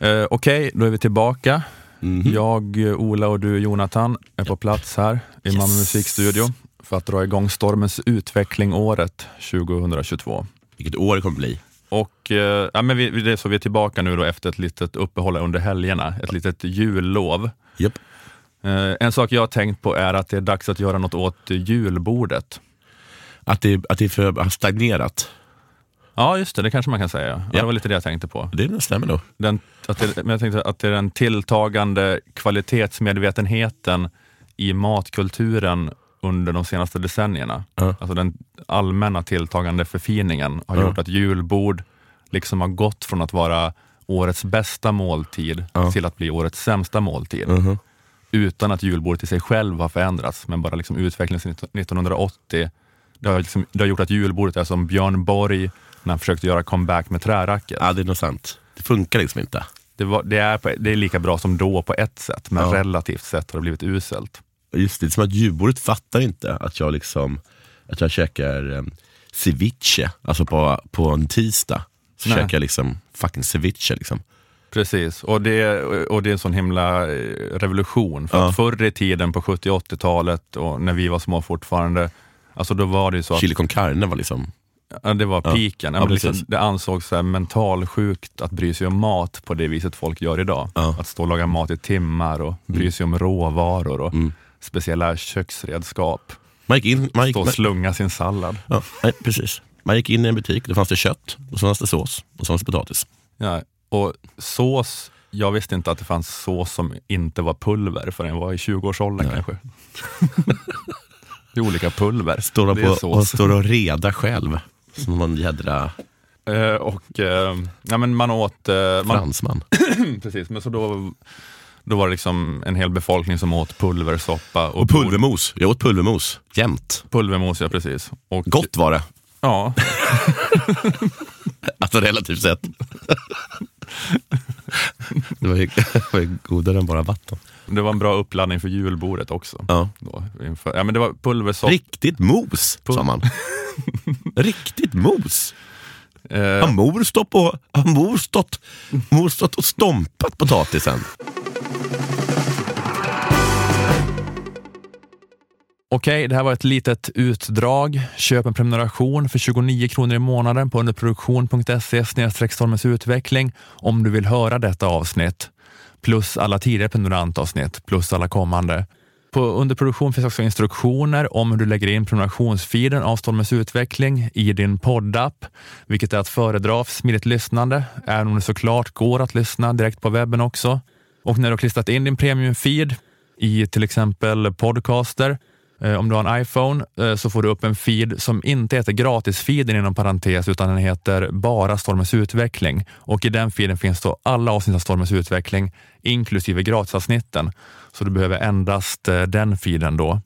Eh, Okej, då är vi tillbaka. Mhm. Jag, Ola och du Jonathan är på plats här i Yes. Malmö musikstudio för att dra igång Stormens utveckling året 2022. Vilket år det kommer bli. Och eh, ja, men vi, det är så vi är tillbaka nu då efter ett litet uppehåll under helgerna, ett litet jullov. Japp. Eh, en sak jag har tänkt på är att det är dags att göra något åt julbordet. Att det, att det är för har stagnerat. Ja, just det, det kanske man kan säga. Ja. Det var lite det jag tänkte på. Det stämmer nog. Den, att det, men jag tänkte att det är den tilltagande kvalitetsmedvetenheten i matkulturen under de senaste decennierna. Ja. Alltså den allmänna tilltagande förfiningen har Ja. gjort att julbord liksom har gått från att vara årets bästa måltid Ja. till att bli årets sämsta måltid. Mhm. Utan att julbordet i sig själv har förändrats, men bara liksom utvecklingen sedan 1980. Det har, liksom, det har gjort att julbordet är som Björn Borg när han försökte göra comeback med träracket. Ja, det är nog sant. Det funkar liksom inte. Det, var, det, är på, det är lika bra som då på ett sätt, men Ja. relativt sett har det blivit uselt. Just det, det är som att julbordet fattar inte att jag liksom att jag käkar um, ceviche, alltså på, på en tisdag. Så Nej. käkar jag liksom fucking ceviche. Liksom. Precis, och det, och det är en sån himla eh, revolution. För Ja. att förr i tiden på 70 80-talet och när vi var små fortfarande, alltså då var det ju så att Chili con carne var liksom, ja, det var piken. Ja, Ja, liksom, det ansågs så här mentalsjukt att bry sig om mat på det viset folk gör idag. Att stå och laga mat i timmar och bry sig om råvaror och Mm. speciella köksredskap. man gick in, man gick, Stå och slunga sin sallad. ja, nej, precis. man gick in i en butik, då fanns det kött, och så fanns det sås, och så fanns det potatis. Ja, och sås, jag visste inte att det fanns sås som inte var pulver förrän jag var i 20-årsåldern Nej. kanske. det är olika pulver. Står är på, och står och reda själv. Som någon jädra Eh, och eh, ja, men man åt, eh, man, fransman. precis, men så då, då var det liksom en hel befolkning som åt pulversoppa och, Och pulvermos. Jag åt pulvermos jämt. Pulvermos, ja precis. Och, Gott var det. Ja, Alltså relativt sett. det var ju, det var ju godare än bara vatten. Det var en bra uppladdning för julbordet också. Ja. Då, inför, ja, men det var pulversoppa. Riktigt mos, sa man. Riktigt mos. Eh, Har mor stått, på, har mor stått, mor stått och stompat potatisen? Okej, det här var ett litet utdrag. Köp en prenumeration för 29 kronor i månaden på underproduktion.se utveckling om du vill höra detta avsnitt. Plus alla tidigare prenumerantavsnitt, plus alla kommande. På underproduktion finns också instruktioner om hur du lägger in prenumerationsfeeden av Stormens utveckling i din poddapp, vilket är att föredra för smidigt lyssnande, även om det såklart går att lyssna direkt på webben också. Och när du har klistrat in din premiumfeed i till exempel podcaster, Eh, om du har en iPhone, eh, så får du upp en feed som inte heter gratisfeeden inom parentes, utan den heter bara Stormens utveckling. Och i den feeden finns då alla avsnitt av Stormens utveckling, inklusive gratisavsnitten. Så du behöver endast eh, den feeden då.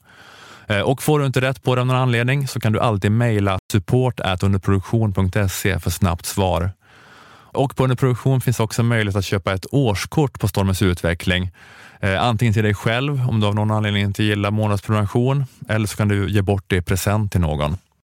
Och får du inte rätt på det av någon anledning så kan du alltid mejla support underproduktion.se för snabbt svar. Och på underproduktion finns också möjlighet att köpa ett årskort på Stormens utveckling. Eh, antingen till dig själv om du av någon anledning inte gillar månadsprenumeration eller så kan du ge bort det i present till någon.